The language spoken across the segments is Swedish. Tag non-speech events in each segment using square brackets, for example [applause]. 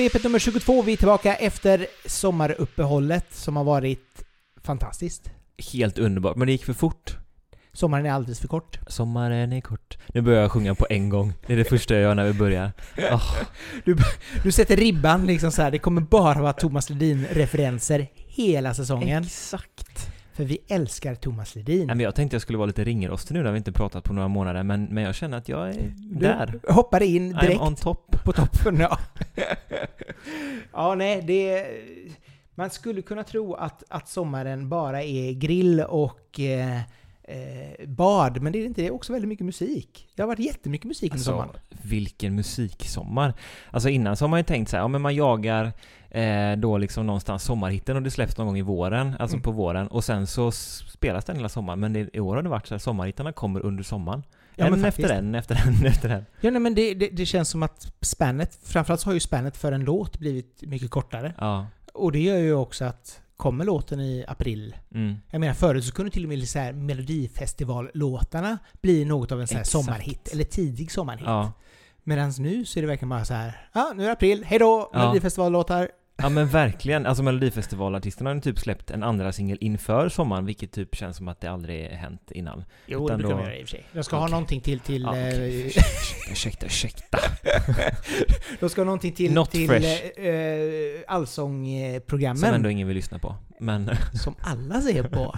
Rocksvepet nummer 22. Vi är tillbaka efter sommaruppehållet som har varit fantastiskt. Helt underbart, men det gick för fort. Sommaren är alldeles för kort. Sommaren är kort. Nu börjar jag sjunga på en gång. Det är det första jag gör när vi börjar. Oh. Du, du sätter ribban liksom så här. det kommer bara vara Thomas Ledin-referenser hela säsongen. Exakt. För vi älskar Thomas Ledin. Nej, men jag tänkte jag skulle vara lite ringrostig nu när vi inte pratat på några månader, men, men jag känner att jag är Du där. hoppar in direkt I'm on top. på toppen. Ja. [laughs] ja, nej, det... Man skulle kunna tro att, att sommaren bara är grill och eh, eh, bad, men det är inte. Det är också väldigt mycket musik. Det har varit jättemycket musik under sommaren. Alltså, vilken musiksommar. Alltså innan så har man ju tänkt så här, ja men man jagar eh, då liksom någonstans sommarhitten och det släpps någon gång i våren, alltså Mm. på våren, och sen så spelas den hela sommaren. Men det, i år har det varit så här, sommarhittarna kommer under sommaren. Ja, en efter en, efter en, [laughs] efter en. Ja, nej, men det, det, det känns som att spannet, framförallt så har ju spannet för en låt blivit mycket kortare. Ja. Och det gör ju också att kommer låten i april Mm. Jag menar förut så kunde till och med så här Melodifestivallåtarna bli något av en sån här Exakt. sommarhit, eller tidig sommarhit. Ja. Medan nu så är det verkligen bara så här. ja nu är det april, hejdå! Ja. Melodifestivallåtar. Ja men verkligen. Alltså Melodifestivalartisterna har ju typ släppt en andra singel inför sommaren, vilket typ känns som att det aldrig hänt innan. Jo, Utan det brukar då- de göra i och för sig. De ska ha Okej. någonting till... till Ja, eh, okej. ursäkta, ursäkta, [laughs] de ska ha någonting till, Not till fresh. eh, eh, allsångprogrammen. Som Som, ändå ingen vill lyssna på. Men alla ser på.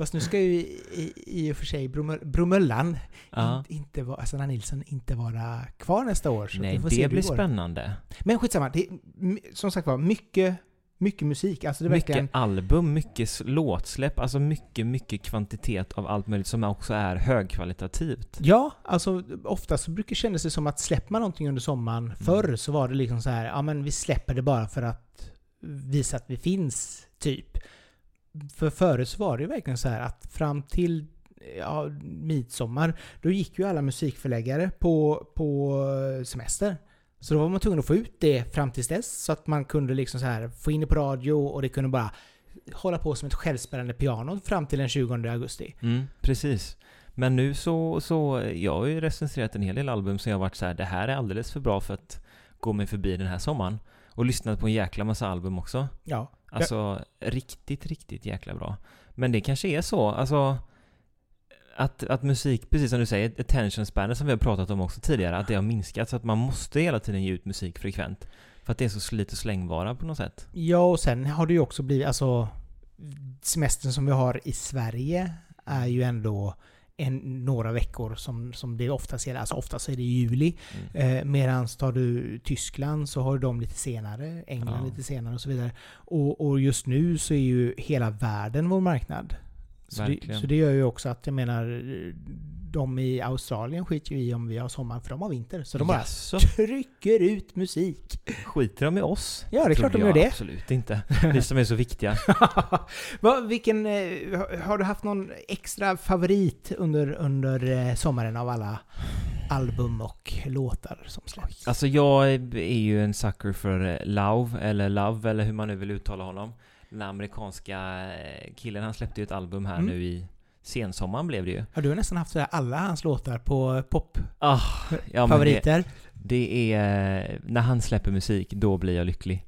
Fast nu ska ju i, i, och för sig Bromö- Bromöllan ja. in, inte vara, Sanna Nilsson inte vara kvar nästa år. Så Nej, vi får se det hur blir går. spännande. Men skitsamma, det är, som sagt var, mycket, mycket musik. Alltså det verkligen... Mycket album, mycket låtsläpp, alltså mycket, mycket kvantitet av allt möjligt som också är högkvalitativt. Ja, alltså ofta så brukar det kännas det som att släpper man någonting under sommaren, förr så var det liksom så här, ja men vi släpper det bara för att visa att vi finns, typ. För förut så var det ju verkligen så här att fram till ja, midsommar, då gick ju alla musikförläggare på, på semester. Så då var man tvungen att få ut det fram tills dess, så att man kunde liksom så här få in det på radio och det kunde bara hålla på som ett självspelande piano fram till den 20 augusti. Mm, precis. Men nu så, så, jag har ju recenserat en hel del album som jag har varit så här, det här är alldeles för bra för att gå mig förbi den här sommaren. Och lyssnat på en jäkla massa album också. Ja, Alltså, riktigt, riktigt jäkla bra. Men det kanske är så, alltså att, att musik, precis som du säger, attention spanet som vi har pratat om också tidigare, att det har minskat så att man måste hela tiden ge ut musik frekvent. För att det är så slit och slängvara på något sätt. Ja, och sen har det ju också blivit, alltså semestern som vi har i Sverige är ju ändå en, några veckor som, som det oftast är, alltså oftast är det i juli. Mm. Eh, Medan tar du Tyskland så har de lite senare, England Ja. lite senare och så vidare. Och, och just nu så är ju hela världen vår marknad. Så det, så det gör ju också att, jag menar, de i Australien skiter ju i om vi har sommar, för de har vinter. Så de bara Jaså? trycker ut musik. Skiter de i oss? Ja, det är klart de gör det. Absolut inte. Vi som är så viktiga. [laughs] Va, vilken, eh, har- har du haft någon extra favorit under, under eh, sommaren av alla album och låtar som släpps? Alltså jag är ju en sucker för eh, Love, eller Love, eller hur man nu vill uttala honom. Den amerikanska eh, killen, han släppte ju ett album här Mm. nu i sensommaren blev det ju. Ja, du har nästan haft alla hans låtar på Ah, ja, det, pop-favoriter. det är... När han släpper musik, då blir jag lycklig.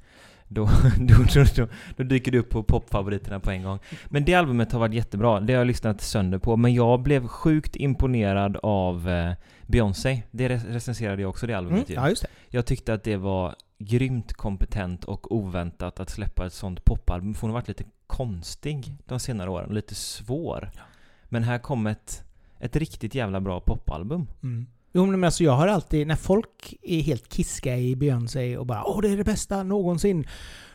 Då, [laughs] då, då, då, då dyker det upp på popfavoriterna på en gång. Men det albumet har varit jättebra, det har jag lyssnat sönder på. Men jag blev sjukt imponerad av eh, Beyoncé. Det re- recenserade jag också, det albumet Mm, ju. ja, just det. Jag tyckte att det var grymt kompetent och oväntat att släppa ett sånt popalbum. För hon har varit lite konstig de senare åren, lite svår. Men här kom ett, ett riktigt jävla bra popalbum. Mm. Jo men alltså jag har alltid, när folk är helt kiska i Beyoncé och bara Åh det är det bästa någonsin.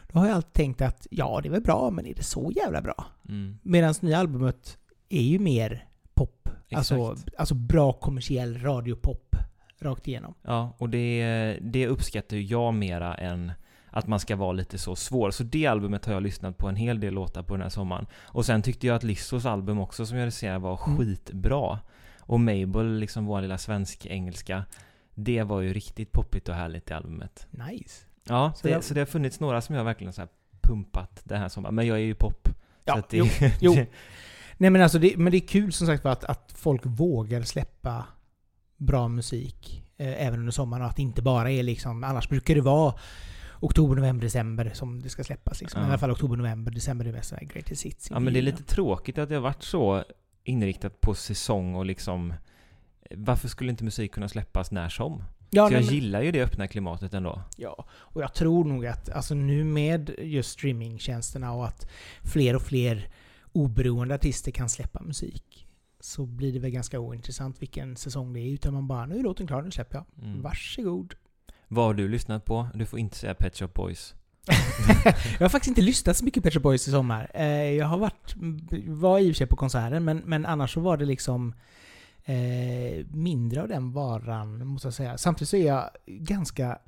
Då har jag alltid tänkt att ja det är väl bra, men är det så jävla bra? Mm. Medan nya albumet är ju mer pop. Alltså, alltså bra kommersiell radiopop rakt igenom. Ja, och det, det uppskattar jag mera än att man ska vara lite så svår. Så det albumet har jag lyssnat på en hel del låtar på den här sommaren. Och sen tyckte jag att Lissos album också som jag recenserade var Mm. skitbra. Och Mabel, liksom vår lilla svensk-engelska, det var ju riktigt poppigt och härligt i albumet. Nice. Ja, Så det, det- så det har funnits några som jag verkligen så pumpat den här sommaren. Men jag är ju pop. Ja, det, jo, jo. [laughs] Nej men alltså det, men det är kul som sagt att, att folk vågar släppa bra musik. eh, även under sommaren och att det inte bara är liksom, annars brukar det vara oktober, november, december som det ska släppas. Liksom. Ja. I alla fall oktober, november, december är mest greatest hits. Ja men det är lite tråkigt att det har varit så inriktat på säsong och liksom varför skulle inte musik kunna släppas när som? Ja, så jag men- gillar ju det öppna klimatet ändå. Ja, och jag tror nog att alltså nu med just streamingtjänsterna och att fler och fler oberoende artister kan släppa musik så blir det väl ganska ointressant vilken säsong det är utan man bara nu är låten klar, nu släpper jag. Mm. Varsågod. Vad har du lyssnat på? Du får inte säga Pet Shop Boys. [laughs] jag har faktiskt inte lyssnat så mycket Pet Shop Boys i sommar. Eh, Jag har varit, var i och för sig på konserten men, men annars så var det liksom eh, mindre av den varan, måste jag säga. Samtidigt så är jag ganska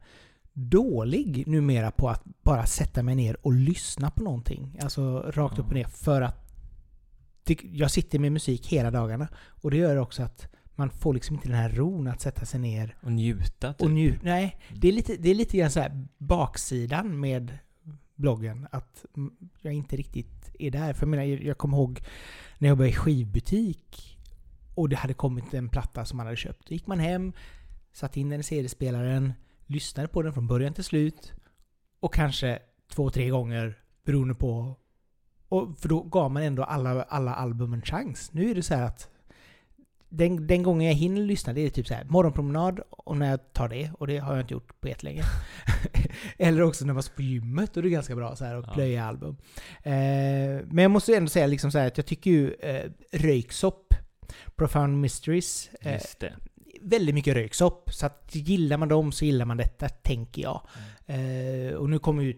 dålig numera på att bara sätta mig ner och lyssna på någonting. Alltså rakt upp och ner. För att jag sitter med musik hela dagarna. Och det gör också att man får liksom inte den här ron att sätta sig ner Och njuta typ. och njut. Nej, det är lite, det är lite grann så här baksidan med bloggen. Att mm, jag inte riktigt är där. För jag menar, jag kommer ihåg när jag jobbade i skivbutik och det hade kommit en platta som man hade köpt. Då gick man hem, satte in den i CD-spelaren, lyssnade på den från början till slut och kanske två, tre gånger beroende på... Och för då gav man ändå alla, alla album en chans. Nu är det så här att den, den gången jag hinner lyssna, det är typ så här morgonpromenad och när jag tar det, och det har jag inte gjort på jättelänge. [laughs] Eller också när man står på gymmet, och det är ganska bra så här att Ja. plöja album. Eh, men jag måste ändå säga liksom så här att jag tycker ju eh, Röyksopp, Profound Mysteries, eh, väldigt mycket röyksopp. Så att gillar man dem så gillar man detta, tänker jag. Eh, och nu kommer ju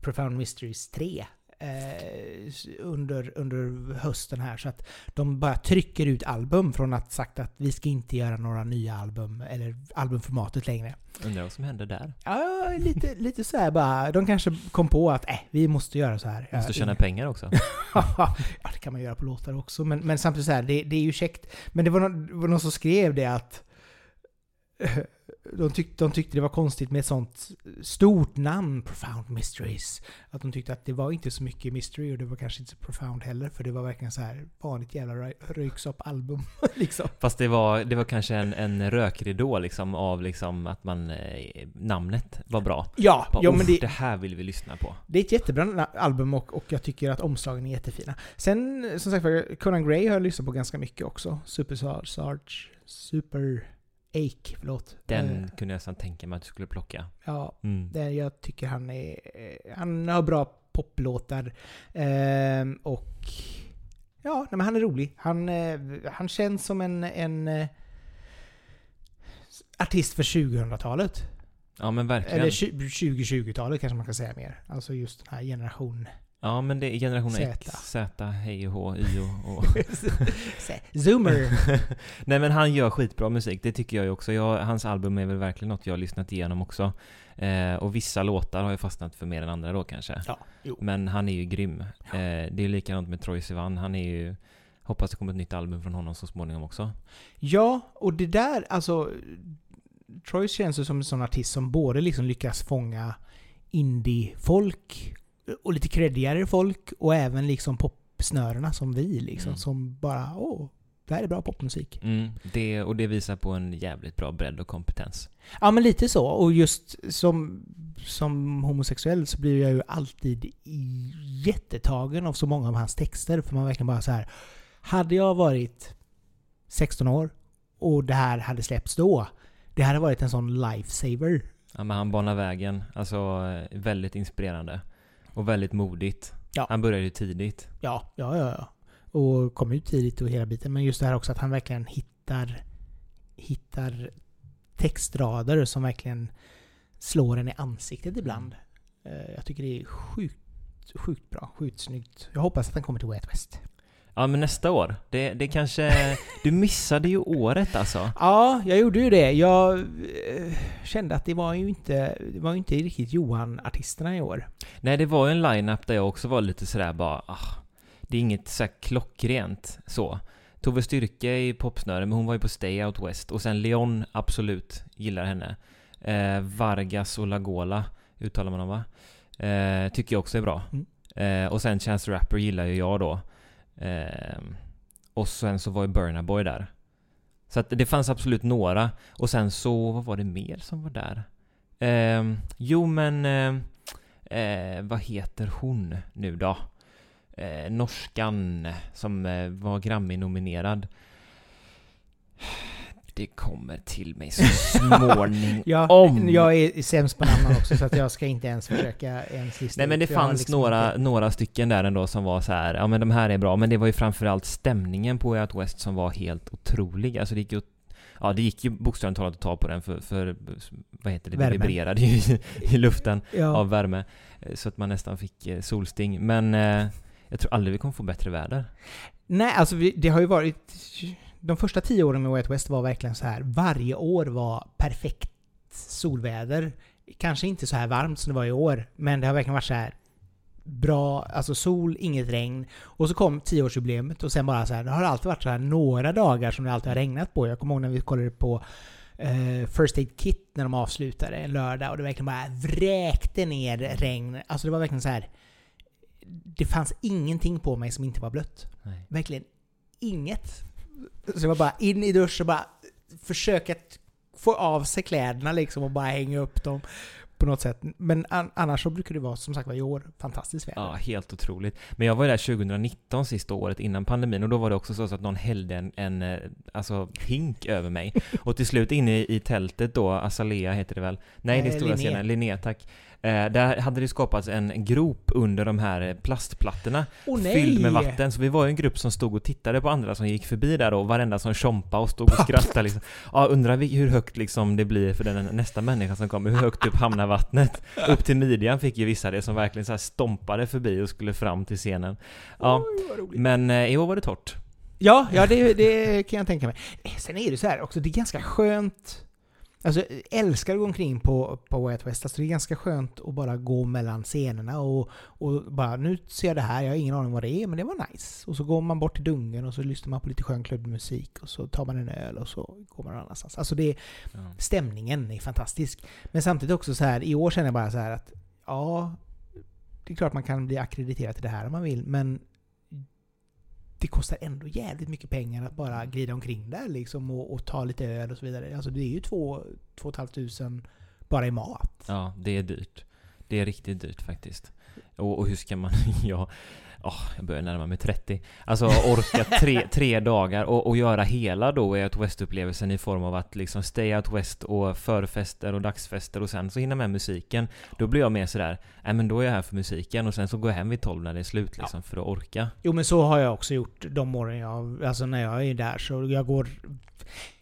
Profound Mysteries 3 eh, s- under, under hösten här. Så att de bara trycker ut album från att sagt att vi ska inte göra några nya album, eller albumformatet längre. Undrar vad som händer där. Ja, lite, lite så här bara. De kanske kom på att äh, vi måste göra så här. Måste tjäna pengar också. [laughs] ja, det kan man göra på låtar också. Men, men samtidigt så här, det, det är ju käckt. Men det var, någon, det var någon som skrev det att [laughs] de, tyck, de tyckte det var konstigt med ett sånt stort namn, Profound Mysteries. Att de tyckte att det var inte så mycket mystery och det var kanske inte så profound heller. För det var verkligen så här vanligt jävla rö- röyksopp-album. [laughs] liksom. Fast det var, det var kanske en, en rökridå liksom av liksom att man, eh, namnet var bra. Ja, Bara, ja men "Uff, det, det här vill vi lyssna på. Det är ett jättebra album och, och jag tycker att omslagen är jättefina. Sen, som sagt Conan Gray har jag lyssnat på ganska mycket också. Super Sarge, Super Ake, förlåt. Den Eh, kunde jag nästan tänka mig att du skulle plocka. ja, Mm. det, jag tycker han är... eh, Han har bra poplåtar. Ehm, och... Ja, nej, men han är rolig. Han, eh, han känns som en, en eh, artist för 2000-talet. Ja men verkligen. Eller tju- 2020-talet kanske man kan säga mer. Alltså just den här generationen. Ja men det är generation Z. X, Z, hej och hå, y och... och. [laughs] Zoomer. [laughs] Nej men han gör skitbra musik, det tycker jag ju också. Jag, hans album är väl verkligen något jag har lyssnat igenom också. Eh, och vissa låtar har jag fastnat för mer än andra då kanske. Ja, jo. Men han är ju grym. Ja. Eh, det är likadant med Troye Sivan, han är ju... Hoppas det kommer ett nytt album från honom så småningom också. Ja, och det där, alltså... Troy känns ju som en sån artist som både liksom lyckas fånga indie-folk och lite creddigare folk och även liksom popsnörerna som vi liksom. Mm. Som bara, åh, det här är bra popmusik. Mm, det, och det visar på en jävligt bra bredd och kompetens. Ja, men lite så. Och just som, som homosexuell så blir jag ju alltid i- jättetagen av så många av hans texter. För man verkligen bara så här. Hade jag varit 16 år och det här hade släppts då. Det hade varit en sån lifesaver. Ja, men han banar vägen. Alltså väldigt inspirerande. Och väldigt modigt. Ja. Han började ju tidigt. Ja, ja, ja. ja. Och kom ut tidigt och hela biten. Men just det här också att han verkligen hittar, hittar textrader som verkligen slår en i ansiktet ibland. Eh, Jag tycker det är sjukt, sjukt bra. Sjukt snyggt. Jag hoppas att den kommer till Way West. Ja men nästa år. Det, det kanske... Du missade ju året alltså. [laughs] Ja, jag gjorde ju det. Jag eh, kände att det var ju inte, det var inte riktigt Johan-artisterna i år. Nej det var ju en line-up där jag också var lite sådär bara... Ah, det är inget så här klockrent så. Tove Styrke i popsnöre, men hon var ju på Stay Out West. Och sen Leon, absolut, gillar henne. Eh, Vargas och Lagola uttalar man dem va? Eh, tycker jag också är bra. Mm. Eh, och sen Chance Rapper gillar ju jag då. Eh, och sen så var ju Burna Boy där. Så att det fanns absolut några. Och sen så, vad var det mer som var där? Eh, jo men, eh, eh, vad heter hon nu då? Eh, norskan som eh, var Grammy-nominerad. Det kommer till mig så småningom. [laughs] Ja. Jag är sämst på namn också så att jag ska inte ens försöka ens lista Nej men det fanns liksom några, inte- några stycken där ändå som var så här, ja men de här är bra, men det var ju framförallt stämningen på Way Out West som var helt otrolig. Alltså det gick ju, ja det gick ju bokstavligt talat att ta på den för, för vad heter det, det Värmen. vibrerade ju i, i luften Ja. av värme. Eh, Så att man nästan fick eh, solsting. Men eh, jag tror aldrig vi kommer få bättre väder. Nej, alltså vi, det har ju varit... De första tio åren med Way Out West var verkligen så här. Varje år var perfekt solväder. Kanske inte så här varmt som det var i år, men det har verkligen varit så här bra, alltså sol, inget regn. Och så kom tioårsjubileet och sen bara så här, det har alltid varit så här några dagar som det alltid har regnat på. Jag kommer ihåg när vi kollade på eh, First Aid Kit när de avslutade en lördag och det verkligen bara vräkte ner regn. Alltså det var verkligen så här. Det fanns ingenting på mig som inte var blött. Nej. Verkligen inget. Så det var bara in i duschen och bara försöka få av sig kläderna liksom och bara hänga upp dem på något sätt. Men an- annars så brukar det vara som sagt var i år fantastiskt väder. Ja, helt otroligt. Men jag var ju där 2019, sista året innan pandemin, och då var det också så att någon hällde en, en eh, alltså, hink över mig. [laughs] Och till slut inne i, i tältet då, Azalea heter det väl? Nej, det är Eh, stora Linné. scenen, Linné, tack. Eh, där hade det skapats en grop under de här eh, plastplattorna nej! fylld med vatten. Så vi var ju en grupp som stod och tittade på andra som gick förbi där och varenda som tjompade och stod och skrattade liksom. [laughs] Ja, undrar vi hur högt liksom det blir för den nästa människa som kommer. Hur högt upp hamnar vattnet? Upp till midjan fick ju vissa det som verkligen så här stompade förbi och skulle fram till scenen. Ja, Oj, men eh, i år var det torrt. Ja, ja det, det kan jag tänka mig. Eh, Sen är det så här också, det är ganska skönt Alltså, jag älskar att gå omkring på, på Way Out West. Alltså, det är ganska skönt att bara gå mellan scenerna och, och bara nu ser jag det här, jag har ingen aning vad det är, men det var nice. Och så går man bort till Dungen och så lyssnar man på lite skön klubbmusik och så tar man en öl och så går man någon annanstans. Alltså det, Ja. stämningen är fantastisk. Men samtidigt också så här, i år känner jag bara så här att ja, det är klart man kan bli akkrediterad till det här om man vill, men det kostar ändå jävligt mycket pengar att bara glida omkring där liksom och, och ta lite öl och så vidare. Alltså det är ju två, två och ett halvt tusen bara i mat. Ja, det är dyrt. Det är riktigt dyrt faktiskt. Och, och hur ska man... [laughs] ja, åh, jag börjar närma mig 30. Alltså orka tre, [laughs] tre dagar och, och göra hela då Way Out West-upplevelsen i form av att liksom stay out west och förfester och dagsfester och sen så hinna med musiken. Då blir jag mer sådär, nej men då är jag här för musiken och sen så går jag hem vid 12 när det är slut liksom för att orka. Jo men så har jag också gjort de åren jag, alltså när jag är där så jag går...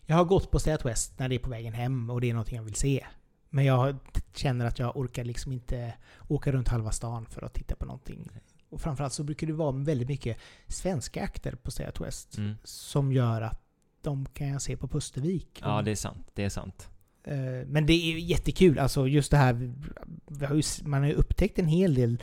Jag har gått på Stay Out West när det är på vägen hem och det är någonting jag vill se. Men jag känner att jag orkar liksom inte åka runt halva stan för att titta på någonting. Och framförallt så brukar det vara väldigt mycket svenska akter på Stay Out West. Mm. Som gör att de kan jag se på Pustervik. Ja, det är sant. Det är sant. Eh, Men det är jättekul. Alltså just det här... har ju, man har ju upptäckt en hel del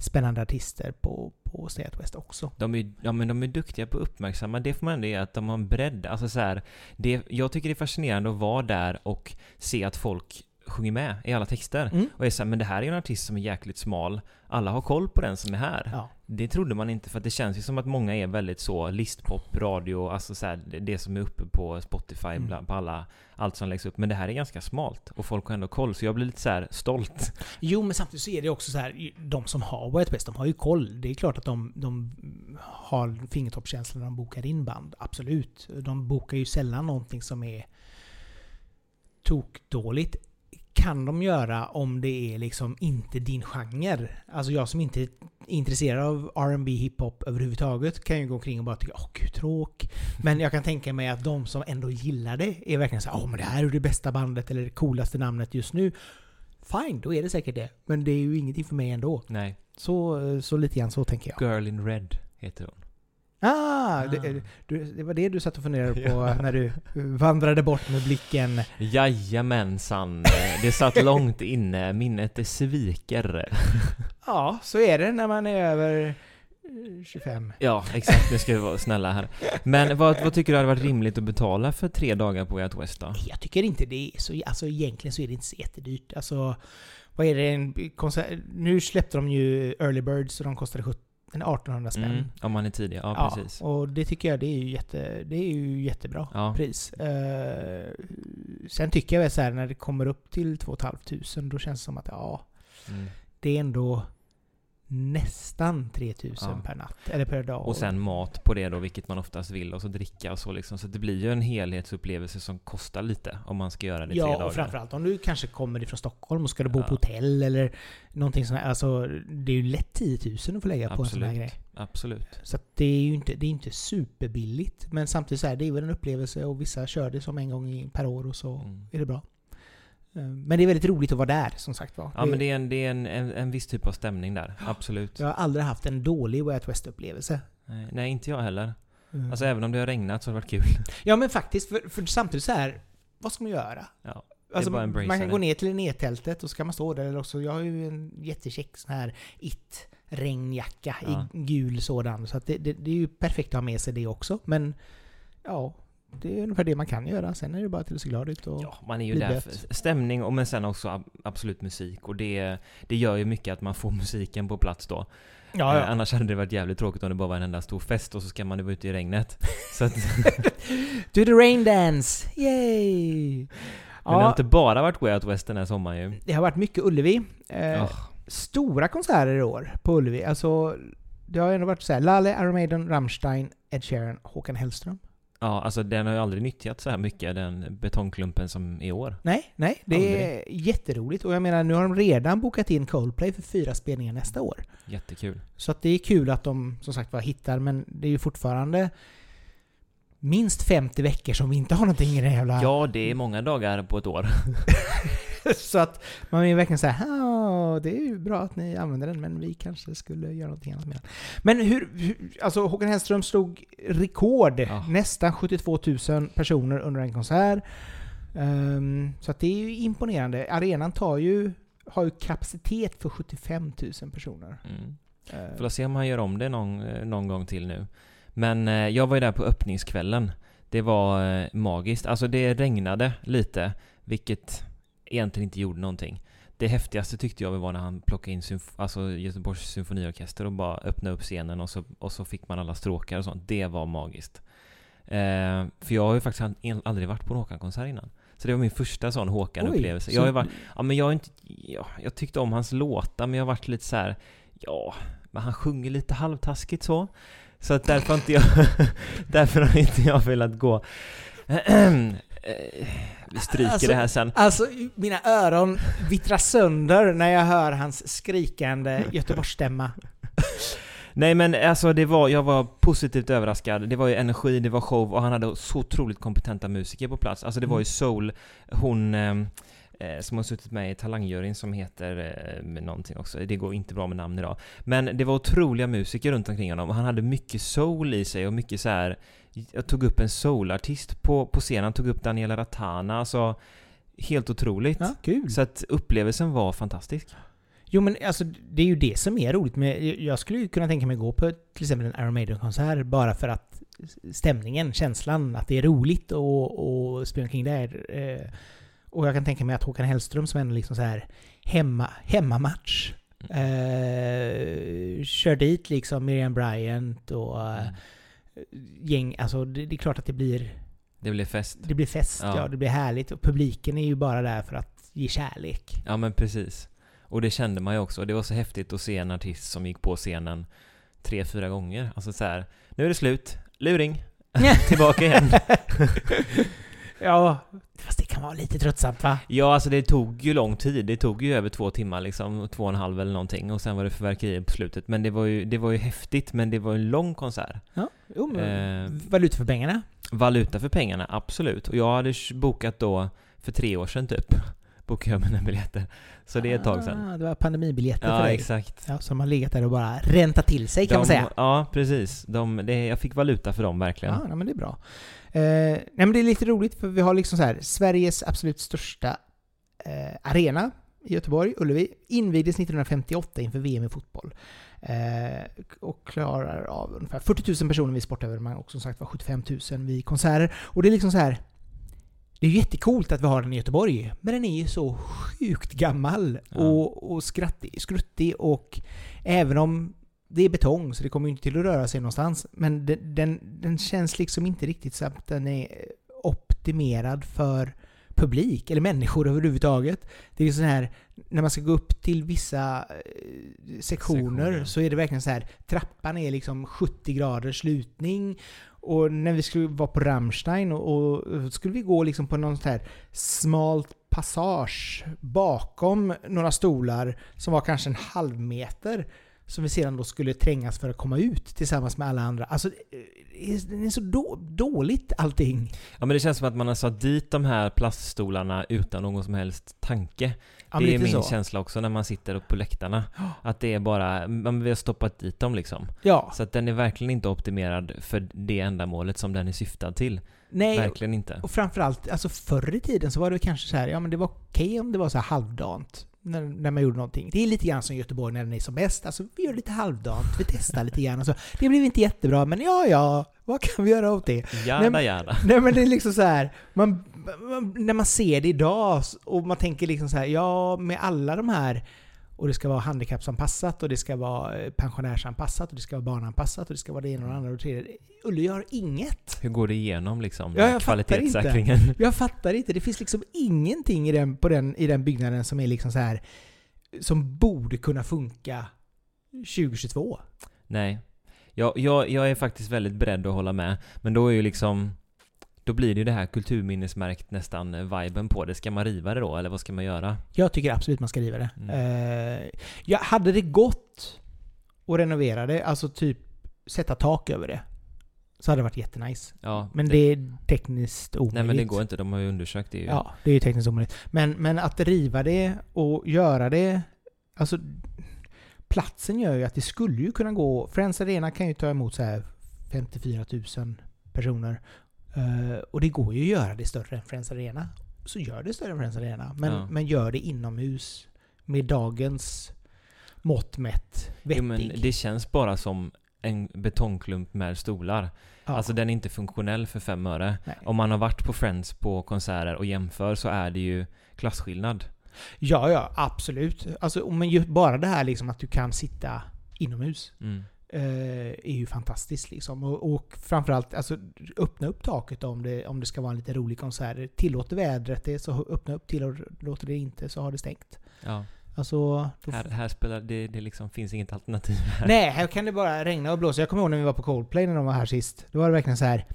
spännande artister på, på Stay Out West också. De är, ja, men de är duktiga på att uppmärksamma. Det får man ändå ge att de har en bredd. Alltså så här, det, jag tycker det är fascinerande att vara där och se att folk sjunger med i alla texter. Mm. Och är så här, men det här är ju en artist som är jäkligt smal. Alla har koll på den som är här. Ja. Det trodde man inte för att det känns ju som att många är väldigt så listpop, radio, alltså så här, det- som är uppe på Spotify, Mm. bland, på alla, allt som läggs upp. Men det här är ganska smalt och folk har ändå koll. Så jag blir lite så här stolt. Jo, men samtidigt så är det också så här, de som har Way Out West, de har ju koll. Det är klart att de, de har fingertoppskänsla när de bokar in band. Absolut. De bokar ju sällan någonting som är tokdåligt. Kan de göra om det är liksom inte din genre. Alltså jag som inte är intresserad av R&B hiphop överhuvudtaget kan ju gå omkring och bara tycka åh gud tråk. Men jag kan tänka mig att de som ändå gillar det är verkligen så åh men det här är det bästa bandet eller det coolaste namnet just nu. Fine, då är det säkert det. Men det är ju ingenting för mig ändå. Nej, Så, så lite grann så tänker jag. Girl in Red heter hon. Ah! Det, Ah. du, det var det du satt och funderade på [laughs] när du vandrade bort med blicken. Jajamensan, det satt långt inne, minnet det sviker. [laughs] Ja, så är det när man är över eh, 25. Ja, exakt, nu ska vi vara snälla här. Men vad, vad tycker du hade varit rimligt att betala för tre dagar på Way Out West då? Jag tycker inte det är så... Alltså egentligen så är det inte så jättedyrt. Alltså, vad är det en konsert... Nu släppte de ju Early Birds och de kostade 70... Den är 1800 spänn. Mm, om man är tidig, ja, precis. och det tycker jag det är ju, jätte, det är ju jättebra Ja. pris. Eh, sen tycker jag väl så här när det kommer upp till 2 500 då känns det som att ja, Mm. det är ändå nästan 3000 Ja. per natt, eller per dag. Och sen mat på det då, vilket man oftast vill, och så dricka och så liksom. Så det blir ju en helhetsupplevelse som kostar lite om man ska göra det i tre Ja, dagar. och framförallt om du kanske kommer ifrån Stockholm och ska du bo Ja. på hotell eller någonting sånt här. Alltså, det är ju lätt 10 000 att få lägga på en sån här Absolut. grej. Absolut. Så det är ju inte, det är inte superbilligt. Men samtidigt så här, det är väl en upplevelse och vissa kör det som en gång per år och så Mm. är det bra. Eh, Men det är väldigt roligt att vara där, som sagt var. Ja men det är, en, det är en, en, en viss typ av stämning där, absolut. Jag har aldrig haft en dålig Way Out West-upplevelse. Nej, nej, inte jag heller. Mm. Alltså även om det har regnat så har det varit kul. [laughs] Ja men faktiskt, för, för samtidigt så här, vad ska man göra? Ja, Alltså, man kan det. gå ner till nedtältet och så kan man stå där eller också. Jag har ju en jättecheck sån här it regnjacka Ja. i gul sådan. Så det, det, det är ju perfekt att ha med sig det också. Men ja, det är ungefär det man kan göra. Sen är det bara till att se glad ut och... ja, man är ju där för stämning och men sen också ab- absolut musik. Och det, det gör ju mycket att man får [laughs] musiken på plats då. ja, Eh, annars hade det varit jävligt tråkigt om det bara var en enda stor fest och så ska man vara ute i regnet. Så att, [laughs] Do the rain dance! Yay! Men det har Ja, inte bara varit Way Out West den här sommaren ju. det har varit mycket Ullevi. Eh, Ja. Stora konserter i år på Ullevi. Alltså, det har ändå varit så här. Lalle, Iron Maiden, Rammstein, Ed Sheeran, Håkan Hellström. Ja, alltså den har ju aldrig nyttjat så här mycket, den betongklumpen som i år. Nej, nej. Det är jätteroligt. Och jag menar, nu har de redan bokat in Coldplay för fyra spelningar nästa år. Jättekul. Så att det är kul att de som sagt var hittar, men det är ju fortfarande minst 50 veckor som vi inte har någonting i den jävla... Ja, det är många dagar på ett år. [laughs] så att man är verkligen såhär, ja, det är ju bra att ni använder den, men vi kanske skulle göra någonting annat med den. Men hur, hur alltså Håkan Hellström slog rekord, Ja. nästan 72 000 personer under en konsert. Ehm, så att det är ju imponerande. Arenan tar ju, har ju kapacitet för 75 000 personer. Mm. Ehm, Får se om han gör om det någon, eh, någon gång till nu. Men eh, jag var ju där på öppningskvällen. Det var eh, magiskt. Alltså det regnade lite, vilket egentligen inte gjorde någonting. Det häftigaste tyckte jag var när han plockade in symf- alltså Göteborgs symfoniorkester och bara öppnade upp scenen och så, och så fick man alla stråkar och sånt. Det var magiskt. Eh, för jag har ju faktiskt aldrig varit på en Håkan-konsert innan. Så det var min första sån Håkan-upplevelse. Oj, Jag så- varit, ja men jag inte, ja, jag tyckte om hans låtar men jag har varit lite så här, ja, men han sjunger lite halvtaskigt så. Så att därför har inte jag, [laughs] därför har inte jag velat gå. [clears throat] Vi stryker Alltså- det här sen. Alltså, mina öron vittrar sönder när jag hör hans skrikande Göteborgsstämma. Nej men alltså det var, jag var positivt överraskad. Det var ju energi, det var show och han hade så otroligt kompetenta musiker på plats. Alltså det var ju Mm. soul, hon ehm, eh, som har suttit med i talangjuryn som heter eh, någonting också. Det går inte bra med namn idag. Men det var otroliga musiker runt omkring honom och han hade mycket soul i sig och mycket så här. Jag tog upp en soulartist på, på scenen, tog upp Daniela Ratana, alltså helt otroligt. Ja, kul. Så att upplevelsen var fantastisk. Jo men alltså det är ju det som är roligt med... Jag skulle ju kunna tänka mig gå på till exempel en Iron Maiden-konsert bara för att stämningen, känslan, att det är roligt och, och springa omkring där. Eh, och jag kan tänka mig att Håkan Hellström som ändå liksom så här hemma, hemmamatch. Eh, kör dit liksom Miriam Bryant och eh, Mm. gäng. Alltså det, det är klart att det blir, Det blev fest. det blir fest, ja. Ja. det blir härligt. Och publiken är ju bara där för att ge kärlek. Ja men precis. Och det kände man ju också. Det var så häftigt att se en artist som gick på scenen tre, fyra gånger. Alltså så här, nu är det slut. Luring! [laughs] Tillbaka igen. [laughs] ja, fast vara lite tröttsamt va? Ja, alltså det tog ju lång tid. Det tog ju över två timmar liksom, två och en halv eller någonting. Och sen var det fyrverkerier på slutet. Men det var ju, det var ju häftigt, men det var en lång konsert. Ja, jo, men Eh. valuta för pengarna. Valuta för pengarna, absolut. Och jag hade bokat då för tre år sedan typ. Bokade jag mina biljetter. Så det är ett tag sedan. Ah, det var pandemibiljetter för Ja, dig. exakt. Ja, som har legat där och bara räntat till sig kan man De- säga. Ja, precis. De, det, jag fick valuta för dem verkligen. Ja, nej, men det är bra. Eh, nej, men det är lite roligt för vi har liksom så här Sveriges absolut största eh, arena i Göteborg, Ullevi, invigdes 1958 inför VM i fotboll. Eh, och klarar av ungefär 40 000 personer vid sportevenemang och som sagt var 75 000 vid konserter. Och det är liksom så här. Det är ju jättecoolt att vi har den i Göteborg, men den är ju så sjukt gammal Ja. och, och skrattig, skruttig och även om det är betong så det kommer ju inte till att röra sig någonstans. Men den, den, den känns liksom inte riktigt så att den är optimerad för publik, eller människor överhuvudtaget. Det är så här, när man ska gå upp till vissa eh, sektioner, Sektioner. så är det verkligen så här, trappan är liksom 70 graders lutning. Och när vi skulle vara på Rammstein och, och skulle vi gå liksom på någon sån här smalt passage bakom några stolar som var kanske en halv meter som vi sedan då skulle trängas för att komma ut tillsammans med alla andra. Alltså, det är, det är så då, dåligt allting. Ja men det känns som att man har satt dit de här plaststolarna utan någon som helst tanke. Ja, det är min så. känsla också när man sitter uppe på läktarna. [gasps] Att det är bara, man, vi har stoppat dit dem liksom. Ja. Så att den är verkligen inte optimerad för det ändamålet som den är syftad till. Nej, Verkligen inte. och framförallt, alltså förr i tiden så var det kanske så här, ja men det var okej om det var så här halvdant. När, när man gjorde någonting. Det är lite grann som Göteborg när den är som bäst. Alltså vi gör lite halvdant, vi testar lite grann och så. Det blev inte jättebra, men ja ja, vad kan vi göra åt det? Jada Nej, jada. [laughs] Nej men det är liksom så här, man, man, när man ser det idag och man tänker liksom så här, ja med alla de här och det ska vara handikappsanpassat och det ska vara eh, pensionärsanpassat och det ska vara barnanpassat och det ska vara det ena och det andra och det tredje. Ulle gör inget. Hur går det igenom liksom? Ja, jag fattar inte. kvalitetssäkringen? [laughs] Jag fattar inte. Det finns liksom ingenting i den, på den, i den byggnaden som är liksom så här som borde kunna funka 2022. Nej. Jag, jag, jag är faktiskt väldigt beredd att hålla med. Men då är ju liksom... Då blir det ju det här kulturminnesmärkt nästan viben på det. Ska man riva det då, eller vad ska man göra? Jag tycker absolut man ska riva det. Mm. Eh, ja, hade det gått att renovera det, alltså typ sätta tak över det, så hade det varit jättenice. Ja, Men det är tekniskt omöjligt. Nej men det går inte, de har ju undersökt det ju. Ja, det är ju tekniskt omöjligt. Men, men att riva det och göra det... Alltså, platsen gör ju att det skulle ju kunna gå... Friends Arena kan ju ta emot så här 54 000 personer. Eh, och det går ju att göra det större än Friends Arena. Så gör det större än Friends Arena. Men, Ja. men gör det inomhus med dagens mått mätt vettig. Jo, men det känns bara som en betongklump med stolar. ja. Alltså den är inte funktionell för fem öre. Nej. Om man har varit på Friends på konserter och jämför så är det ju klasskillnad. Ja, ja, absolut. Alltså, men bara det här liksom att du kan sitta inomhus. Mm. Eh, är ju fantastiskt liksom. Och, och framförallt, alltså öppna upp taket om det, om det ska vara en lite rolig konsert. Tillåter vädret det så öppna upp, tillåter det inte så har det stängt. Ja. Alltså... Här, här spelar det, det liksom finns inget alternativ här. Nej, här kan det bara regna och blåsa. Jag kommer ihåg när vi var på Coldplay när de var här sist. Då var det verkligen så här.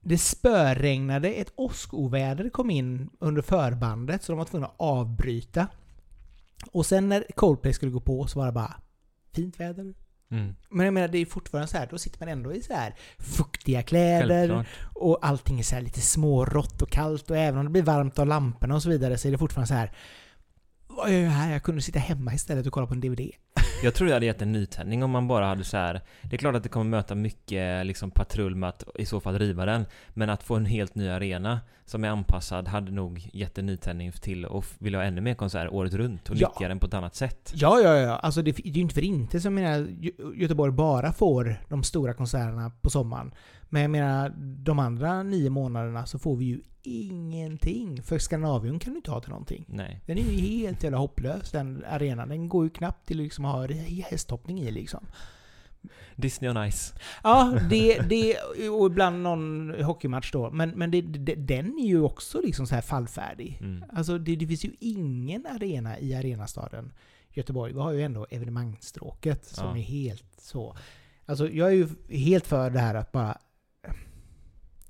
Det spöregnade, ett åskoväder kom in under förbandet så de var tvungna att avbryta. Och sen när Coldplay skulle gå på så var det bara fint väder, Mm. Men jag menar, det är fortfarande så här, då sitter man ändå i så här fuktiga kläder Självklart. och allting är så här lite smårått och kallt och även om det blir varmt av lamporna och så vidare så är det fortfarande så här Vad gör jag här? Jag kunde sitta hemma istället och kolla på en DVD. Jag tror det hade gett en nytändning om man bara hade så här. Det är klart att det kommer möta mycket liksom patrull med att i så fall riva den. Men att få en helt ny arena som är anpassad hade nog gett en nytändning till och vilja ha ännu mer konserter året runt och Ja. nyttja den på ett annat sätt. Ja, ja, ja. Alltså det, det är ju inte för inte som jag menar, Gö- Göteborg bara får de stora konserterna på sommaren. Men jag menar, de andra nio månaderna så får vi ju ingenting. För Skandinavium kan du inte ha till någonting. Nej. Den är ju helt jävla hopplös den arenan. Den går ju knappt till att liksom ha hästhoppning i liksom. Disney on Ice. Ja, det, det och ibland någon hockeymatch då. Men, men det, det, den är ju också liksom så här fallfärdig. Mm. Alltså det, det finns ju ingen arena i arenastaden Göteborg. Vi har ju ändå evenemangstråket som Ja. är helt så... Alltså jag är ju helt för det här att bara...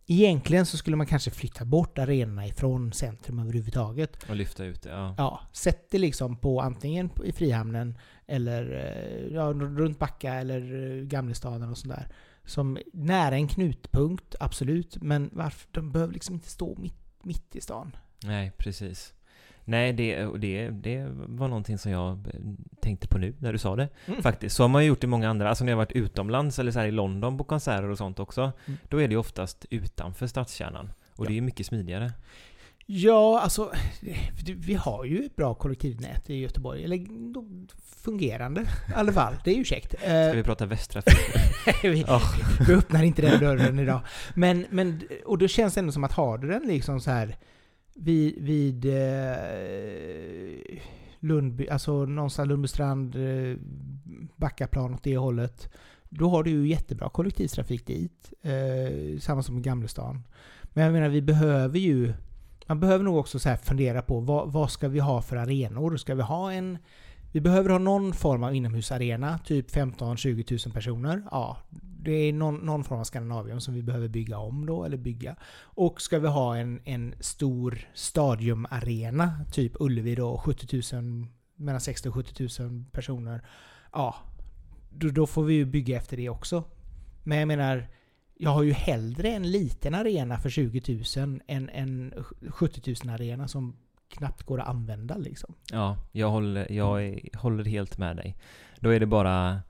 Egentligen så skulle man kanske flytta bort arenorna ifrån centrum överhuvudtaget. Och lyfta ut det, ja. Ja, sätt det liksom på antingen i Frihamnen eller eh, ja, runt Backa eller eh, Gamlestaden och sådär. Som nära en knutpunkt, absolut. Men varför? De behöver liksom inte stå mitt, mitt i stan. Nej, precis. Nej, det, det, det var någonting som jag eh, tänkte på nu när du sa det. Mm. Faktiskt. Så har man gjort i många andra, alltså när jag varit utomlands eller så i London på konserter och sånt också. Mm. Då är det oftast utanför stadskärnan. Och Ja. det är ju mycket smidigare. Ja, alltså det- vi har ju ett bra kollektivnät i Göteborg. Eller fungerande i alla fall. Det är ju käckt. [laughs] Ska Eh, vi prata västra [laughs] vi, Ja. vi öppnar inte den dörren idag. Men, men, och då känns det ändå som att har du den liksom så här vid, vid eh, Lundby, alltså någonstans Lundbystrand, eh, Backaplan åt det hållet. Då har du ju jättebra kollektivtrafik dit. Eh, samma som i Gamlestan. Men jag menar, vi behöver ju... Man behöver nog också så här fundera på vad, vad ska vi ha för arenor? Ska vi ha en... Vi behöver ha någon form av inomhusarena, typ 15-20 000 personer. Ja, det är någon, någon form av Skandinavium som vi behöver bygga om då, eller bygga. Och ska vi ha en, en stor stadiumarena, typ Ullevi då, 70 000, mellan 60 och 70 000 personer. Ja, då, då får vi ju bygga efter det också. Men jag menar, jag har ju hellre en liten arena för 20 000 än en 70 000 arena som knappt går att använda liksom. Ja, jag håller, jag är, håller helt med dig. Då är det bara...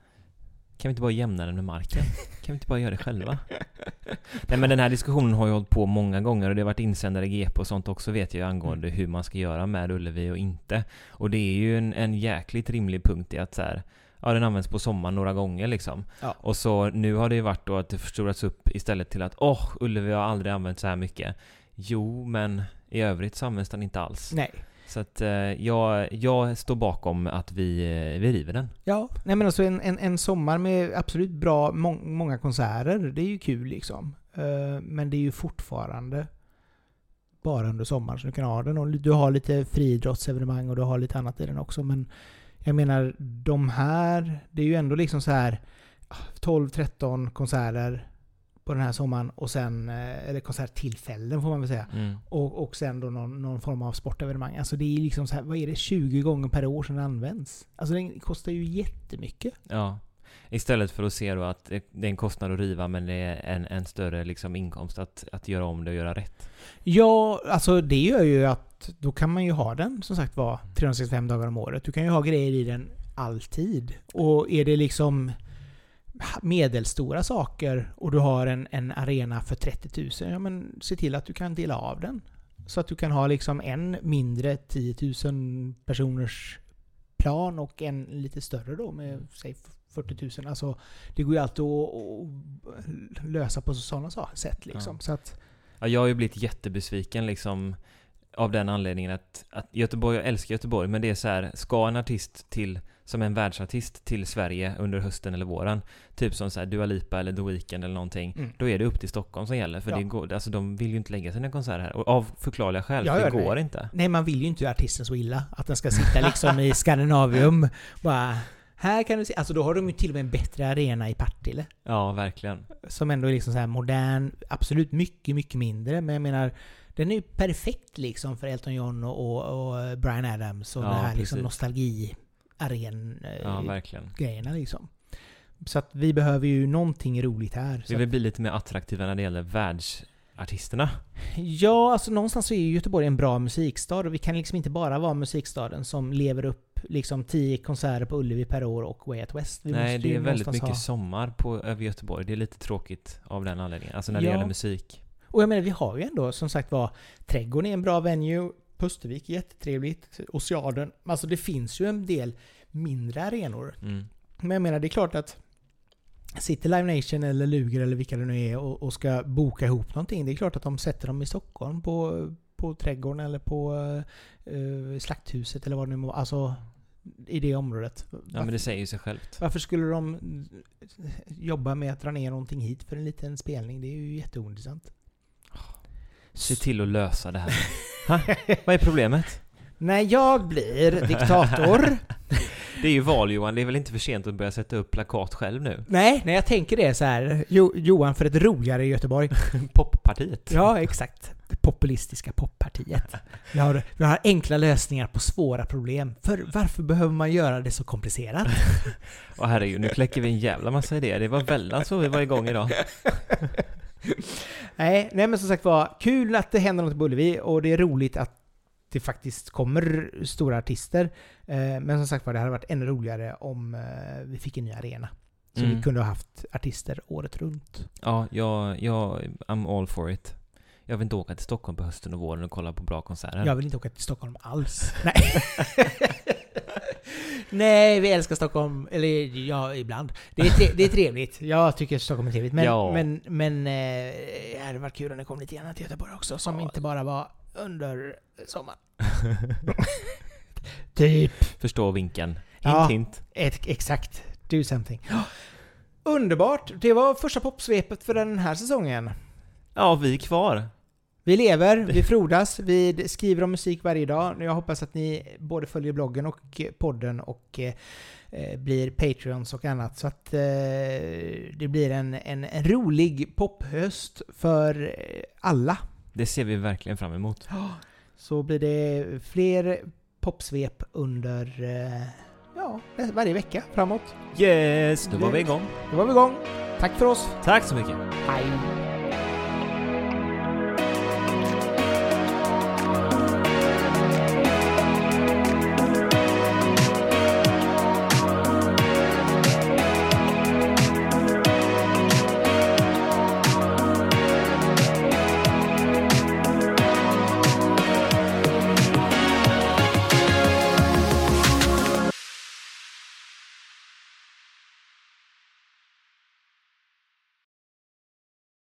Kan vi inte bara jämna den med marken? Kan vi inte bara göra det själva? [laughs] Nej men den här diskussionen har ju hållit på många gånger och det har varit insändare i GP och sånt också vet jag angående hur man ska göra med Ullevi och inte. Och det är ju en, en jäkligt rimlig punkt i att så här, ja den används på sommaren några gånger liksom. Ja. Och så nu har det ju varit då att det förstorats upp istället till att åh, Ullevi har aldrig använt så här mycket. Jo, men i övrigt så används den inte alls. Nej. Så att eh, jag, jag står bakom att vi, eh, vi river den. Ja, nej men alltså en, en, en sommar med absolut bra, må, många konserter, det är ju kul liksom. Eh, men det är ju fortfarande bara under sommaren som du kan ha den. Och du har lite friidrottsevenemang och du har lite annat i den också. Men jag menar, de här, det är ju ändå liksom så här 12-13 konserter på den här sommaren och sen, eh, eller konserttillfällen får man väl säga. Mm. Och, och sen då någon, någon form av sportevenemang. Alltså det är liksom så här, vad är det, 20 gånger per år som den används? Alltså den kostar ju jättemycket. Ja. Istället för att se då att det är en kostnad att riva men det är en, en större liksom inkomst att, att göra om det och göra rätt. Ja, alltså det gör ju att då kan man ju ha den som sagt var 365 dagar om året. Du kan ju ha grejer i den alltid. Och är det liksom medelstora saker och du har en, en arena för 30 000, ja men se till att du kan dela av den. Så att du kan ha liksom en mindre 10 000 personers plan och en lite större då med säg 40 000. Alltså det går ju alltid att, lösa på sådana sätt liksom. Ja. Så att, Ja, jag har ju blivit jättebesviken liksom av den anledningen att, att Göteborg, jag älskar Göteborg, men det är så här, ska en artist till, som en världsartist till Sverige under hösten eller våren, typ som så här Dua Lipa eller The Weeknd eller någonting, Mm. då är det upp till Stockholm som gäller. För Ja. det går, alltså de vill ju inte lägga sina konserter här. Och av förklarliga skäl, Ja, det går inte. Nej, man vill ju inte göra artisten så illa. Att den ska sitta liksom i [laughs] Skandinavium. Bara, här kan du se. Alltså då har de ju till och med en bättre arena i Partille. Ja, verkligen. Som ändå är liksom så här modern. Absolut mycket, mycket mindre. Men jag menar, den är ju perfekt liksom för Elton John och, och, Brian Adams och Ja, det här liksom precis. nostalgi-aren Ja, eh, grejerna liksom. Så att vi behöver ju någonting roligt här. Vi vill bli lite mer attraktiva när det gäller världsartisterna. Ja, alltså någonstans så är ju Göteborg en bra musikstad och vi kan liksom inte bara vara musikstaden som lever upp liksom 10 konserter på Ullevi per år och Way Out West. Vi Nej, det är väldigt mycket ha- sommar på, över Göteborg. Det är lite tråkigt av den anledningen. Alltså när det Ja. gäller musik. Och jag menar, vi har ju ändå som sagt var Trädgården är en bra venue, Pustervik är jättetrevligt, Oceaden. Alltså det finns ju en del mindre arenor. Mm. Men jag menar, det är klart att Sitter Live Nation eller Luger eller vilka det nu är och, och ska boka ihop någonting. Det är klart att de sätter dem i Stockholm på, på Trädgården eller på eh, Slakthuset eller vad det nu må Alltså i det området. Ja, men det säger ju sig självt. Varför skulle de jobba med att dra ner någonting hit för en liten spelning? Det är ju jätteointressant. Se till att lösa det här. [laughs] ha? Vad är problemet? När jag blir diktator... Det är ju val Johan, det är väl inte för sent att börja sätta upp plakat själv nu? nej, när jag tänker det så här. Jo, Johan för ett roligare Göteborg. [laughs] Poppartiet. Ja, exakt. Det populistiska poppartiet. Vi har, vi har enkla lösningar på svåra problem. För varför behöver man göra det så komplicerat? [laughs] Och herregud, nu kläcker vi en jävla massa idéer. Det var väldigt så vi var igång idag. [laughs] nej, nej, men som sagt var, kul att det händer något på Ullevi och det är roligt att det faktiskt kommer stora artister. Eh, Men som sagt var, det hade varit ännu roligare om eh, vi fick en ny arena. Så Mm. vi kunde ha haft artister året runt. Ja, jag, jag, I'm all for it. Jag vill inte åka till Stockholm på hösten och våren och kolla på bra konserter. Jag vill inte åka till Stockholm alls. [laughs] Nej. Nej, vi älskar Stockholm. Eller ja, ibland. Det är, tre- det är trevligt. Jag tycker Stockholm är trevligt. Men, Ja. men, men eh, det hade varit kul om det kom lite grann till Göteborg också. Som Ja. inte bara var under sommaren. [laughs] typ. Förstå vinken. Hint, Ja. hint. Ett, exakt. Do something. [gasps] Underbart! Det var första popsvepet för den här säsongen. Ja, vi är kvar. Vi lever, [laughs] vi frodas, vi skriver om musik varje dag. Jag hoppas att ni både följer bloggen och podden och eh, blir Patreons och annat. Så att eh, det blir en, en, en rolig pophöst för eh, alla. Det ser vi verkligen fram emot. Så blir det fler popsvep under eh, ja, varje vecka framåt. Yes, då var vi igång. Då var vi igång. Tack för oss. Tack så mycket. Hej!